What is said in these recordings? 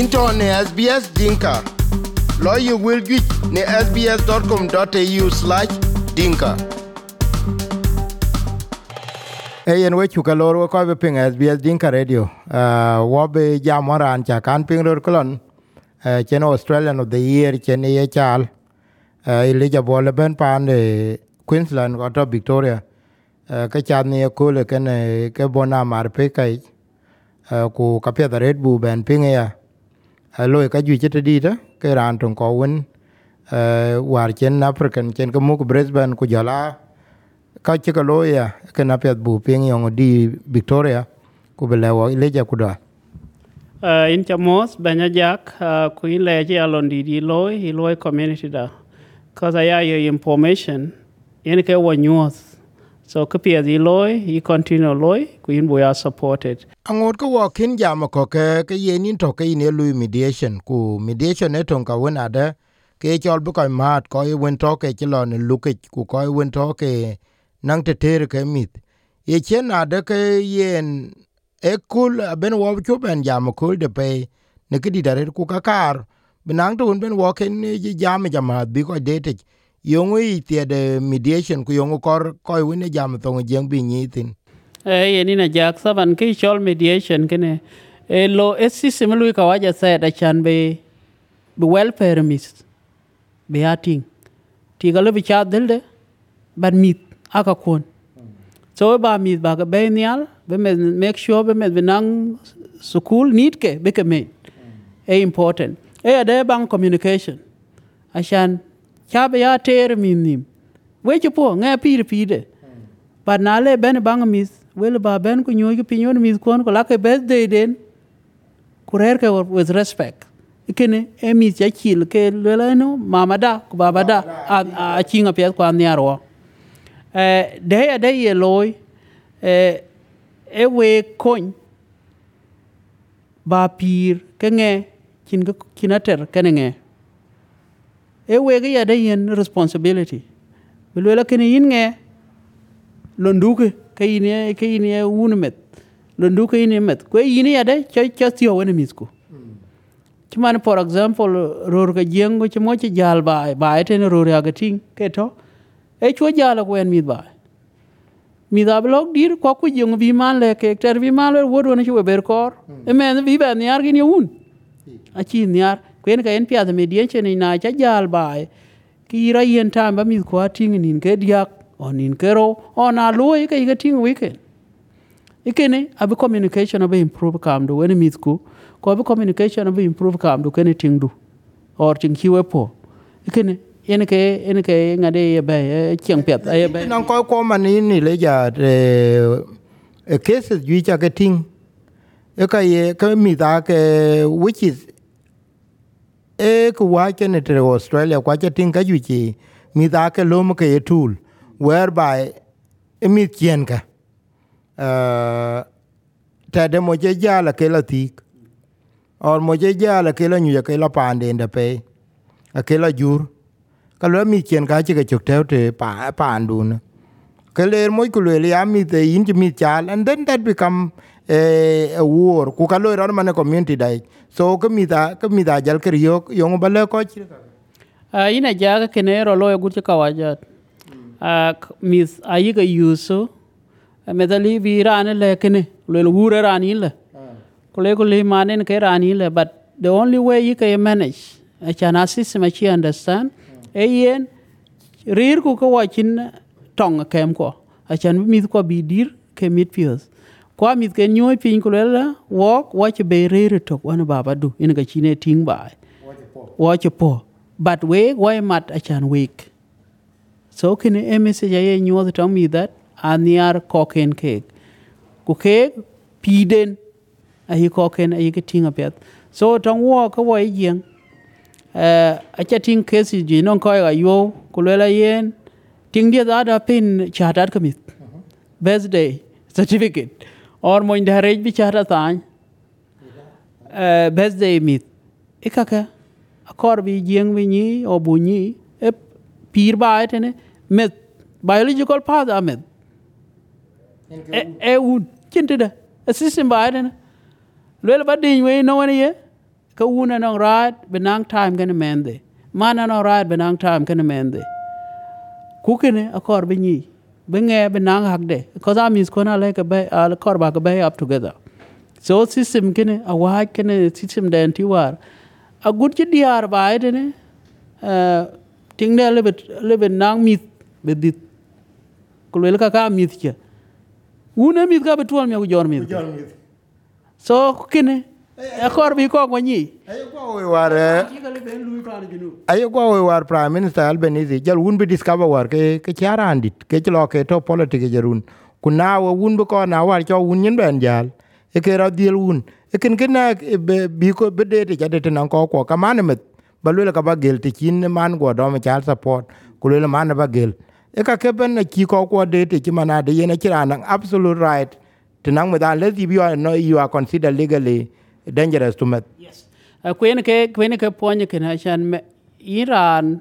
into ne SBS Dinka. Lawyer will get ne sbs.com.au slash dinka. Eyen we chuka lor we koy be ping SBS Dinka Radio. Uh, wo Jamara jam waran cha kan ping ror kolon. Uh, chen Australian of the year chen ye chal. Uh, Elijah Bole ben pan de Queensland ko to Victoria. Uh, ka chan ni ko le ken ke bona mar pe kai. Uh, ku ka da red bu ben ping ya. Lo ka ju chete di da ke ran ton ko wen. Uh, war chen African chen ko mu ko Brisbane ku jala ka ci ka ya ke na bu ping yong di Victoria ku be lewo ileja ku uh, in chamos banya jak uh, ku in leje alon di di loy i loy community da. Cause aya your information. Yen ke news so ke pia di loy i continue loy ku in bo ya supported angot ko wa kin jama ko ke ke ye nin to ke ne lu mediation ku mediation ne ton ka wona da ke chol bu ko mat ko i wen to ke ti lo ne lu ke ku ko i wen to ke nang te ter ke mit ye chen na de ke yen e kul ben wo chu ben jama kul de pe ne ke di dare ku ka kar benang ton ben wo ken ji jam jama bi ko de yongu yongo i de mediation ku yongu kor ko wine jam to e jeng bi e, ni tin eh yeni na jak saban ki chol mediation kene. E lo e system lu ka waja said da chan be be welfare mis, be ating ti galo bi cha del de, ban mit aka kon so, ba mit ba ga be nyal be me, make sure be me benang school need ke, be ke me e important. E ade bang communication. Ashan cha be ya ter min nim? We chu po nga pir pide but na le ben bang mis wel ba ben ku nyoy ki pinyon mis kon ko la ke birthday den. Kurer ke with respect. Ikene e mis ya chil ke le no mama da ku baba da a a chinga pe kwa nyarwa eh de ya de ye loy eh e we kon ba pir ke nge kin ga kinater ke nge e we ga ya de yen responsibility? Bilwela kene yin nge londuke ke yin ke yin un met londuke yin met ko yin ya de cha cha tio wene misku Cuman for example ror ga jengo chmo chi jal ba ba eten ror ya ga ting ke to e chwo jala ko en mit ba mi da blog dir ko ku jeng vi man le ke ter vi man le wodo na chwe ber kor e men vi ba nyar gin yun a chi nyar kwen ka en pia dien mediation na cha jal bae. Ki ra yen tam ba mi ko ting nin ke diak on ke kero on a lo ke ga ting weekend ikene abi communication abi improve kam do wen mi ku. Ko abi communication abi improve kam do kene ting du. Or ting kiwe po. Ikene yen ke yen ke ngade ye be chen pet ye be. Nan ko ko mani ni le ja de e cases ju cha ke ting. E ka ye ka mi da ke which is e ku wa ke ne tre australia kwa che tin ka ju chi mi da ke lo mo ke ye tool whereby e mi chien ka uh ta de mo je ja la ke la tik or mo je ja la ke la nyu ke la pan de nda pe a ke la jur ka lo mi chien ka che ke chok te te pa pa andun ke le mo ku le ya mi te in mi chal and then that become e wuor ku ka loi mane community dai so ke mitha ke mitha jal ker yok yong ba le ko chi a ina ja ke ne ro lo gut ka wa ja a mis a yi ga yusu me da li bi ran le ke ne lo wure ran yi le ko le ko li manen ke ran yi le but the only way you can manage a chana system a chi understand e yen rir ku ko wa chin tong kem ko a chan mi ko bi dir ke mit pios kwa mit ke nyoy pin ko le wok wach be rir to wan baba du in ga chine ting ba wach po. But we why mat a chan week so kene e message ye nyoy to me that aniar koken cake ku cake piden a hi koken a hi ke tinga pet so tong wo ko wo yen eh a cha ting kesi ji non ko ga yo ku le la yen ting dia da da pin chatat kamit birthday certificate or mo inda rej bi chata tan eh birthday mit ikaka akor bi jeng bi ni o bu ni e pir ba etene met biological father met e e un chinte da a e system ba etene lwel ba diny we, no wani ye? Ka wuna nong right benang time kana mende. Mana nong right benang time kana mende. Kukene akor be Benge benang hakde. Because armies kona like a bay al korba ka bay up together. So system kene a wah kene system da anti war. A good ki diar bay dene. Ting da lebe lebe nang mit bedit. Kulwel ka ka mit kya. Wune mit ka betual mi akujor mit. So kene. Bi ko ko we war eh, Ki ka lebe en lui pa ni junu ayo kwa we war prime minister albanese jal wun bi discover war ke ke charandit ke lo ke to politics jerun kuna we wun bi ko na war cho wun nyen ben jal. E ke ra dil wun. E ken ken e be bi ko be de de jade te ko ko ka man met balule ka ba gel ti kin man go do me char support. Kulule man ba gel. E ka ke ben na ki ko ko de te ki mana de yene kira absolute right. Te nan me da let you are no you are considered legally dangerous to met Yes. Kwen ke kwen ke ponye ke na chan me Iran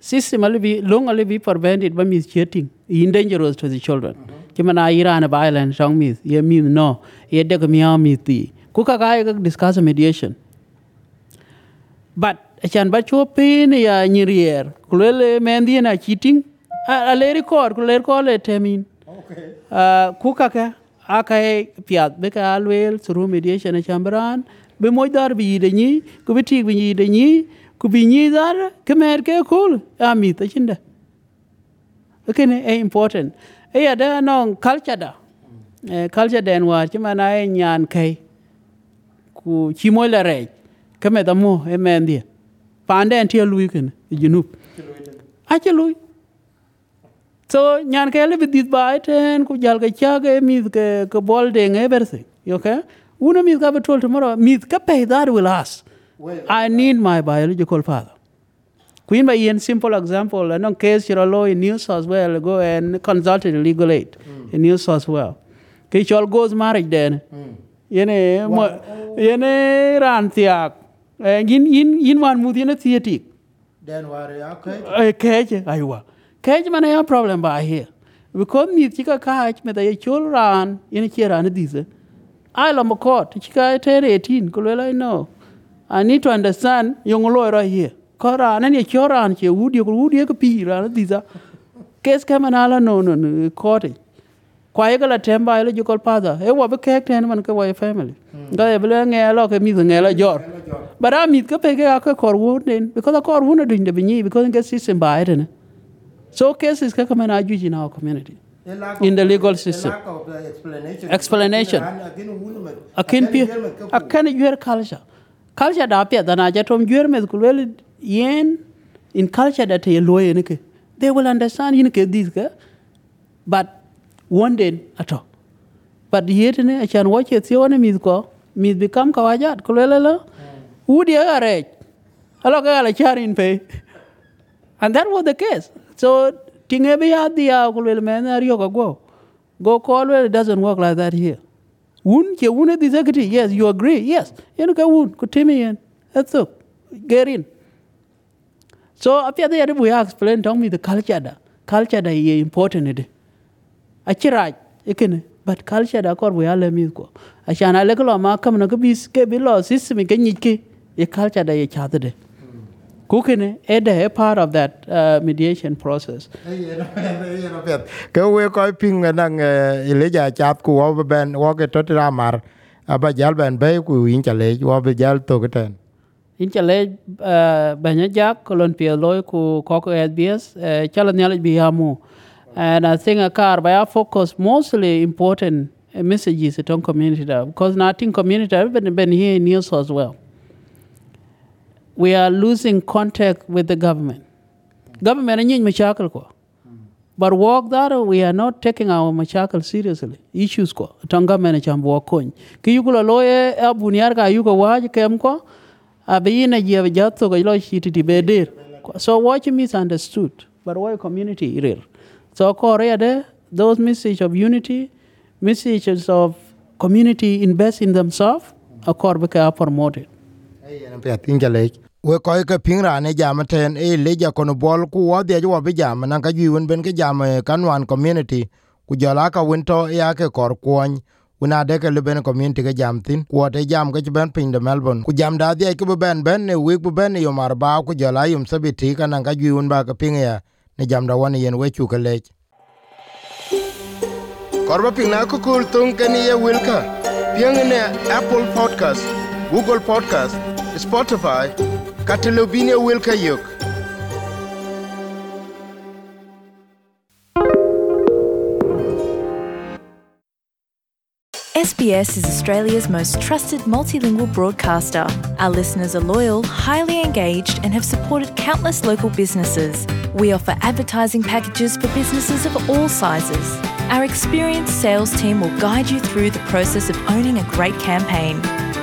system ali bi long ali bi prevented by mis cheating in dangerous to the children. Kimana Iran a violent song mis ye mi no ye de mi mi ti. Ku ka ga ga discuss mediation. But chan ba cho pin ya nyirier kulele mendi na cheating a le record kulele ko le temin. okay Uh, kuka ka aka e piat be ka alwel through mediation e chambran be moy dar bi de ni ku bi tik bi ni de ni ku bi ni dar ke mer ke kul ami ta chinda kene e important. E ya da non culture da. E culture den war chi mana e nyan kai ku chi moy la re ke me da mo e men dia pande en tie lui ken junub a che lui so nyan ke le bidit ba ten ku jal ke cha ke mi ke ke bol de nge everything okay? Una mi ka betul tomorrow mi ka pay that will ask i need my biological father. Queen by in simple example, and on case you're law in New South Wales, go and consult the legal aid hmm. in New South Wales. Okay, all goes marriage then. Hmm. Yene mo yene ran tiak. Eh, yin yin yin wan mudi na theatik. den war okay. Eh, keje aywa keje mana ya problem ba here because ni tika ka me da chul ran in chira na dize ai lo court tika tere 18 ko le no. I need to understand yung lo ra here ko ran ni choran che wudi ko wudi ko pi ra na diza kes ka mana la no no no court kwa ye la temba ile jukol pada e wa be kek ten man ka wa family. Ga ye bele nge lo ke mi nge la jor. But I meet ka pe ka ka kor won den because a kor won din de binyi because nge system ba ere ne so cases na juji in our community. In the legal system. explanation. Explanation. akin yuer culture. Culture da pia da na ja tom yuer me ku le yen in culture that ye lo ye ke they will understand yin ke this ka but one day at all but yet ne achan watch it one mi ko mi become kawajat ku le le udi are alo ka la charin pe. And that was the case so tinge be ya dia ku le men ari ko go. Go call it doesn't work like that here. Un ke un di zakati yes you agree? Yes. Yen ka un ku timi yen. That's it. Get in. So apia the we explain tell me the culture da. Culture da ye important ide achira ikene but culture da kor we ale mi ko. Ashana le ko ma kam na ko bis ke bi lo system ke nyike ye culture da ye chade de kukene ede a part of that uh, mediation process. Ke we ko ping nang ile ja chat ku wo ben wo ke to ra mar aba jal ben be ku in chale wo be jal to ke ten in chale uh, banya jak kolon pie loy ku koko SBS uh, chala nyale bi and I think a car by focus mostly important messages at on community because nothing community been, been here in news as well we are losing contact with the government. Government any machakal ko. But work that we are not taking our machakal seriously. Issues ko. Tonga mena chambo kon ki yugo loye abuniar eh, ka yugo waj kem ko abiyina je jatto ko lo shiti ti bedir so watch misunderstood but why community irir. so korea there those message of unity messages of community invest in themselves akor beka promoted. Yen pe tin chale we koy ke ping ra ne jam ten e le ja kono bol ku wo de jo be jam na ka ji won ben ke jam kanwan community ku jala ka won to ya ke kor kwon una de ke leben community ke jam tin ko te jam ke ben pin de melbourne ku jam da de ke ben ben ne wi ku ben yo mar ba ku jala yum sabiti kana ka ju un ba ke ping ya ne jam da wan yen we chu ke le korba ping na ku kul tung ke ni ye wilka ping ne apple podcast google podcast spotify wilka SBS is Australia's most trusted multilingual broadcaster. Our listeners are loyal, highly engaged, and have supported countless local businesses. We offer advertising packages for businesses of all sizes. Our experienced sales team will guide you through the process of owning a great campaign.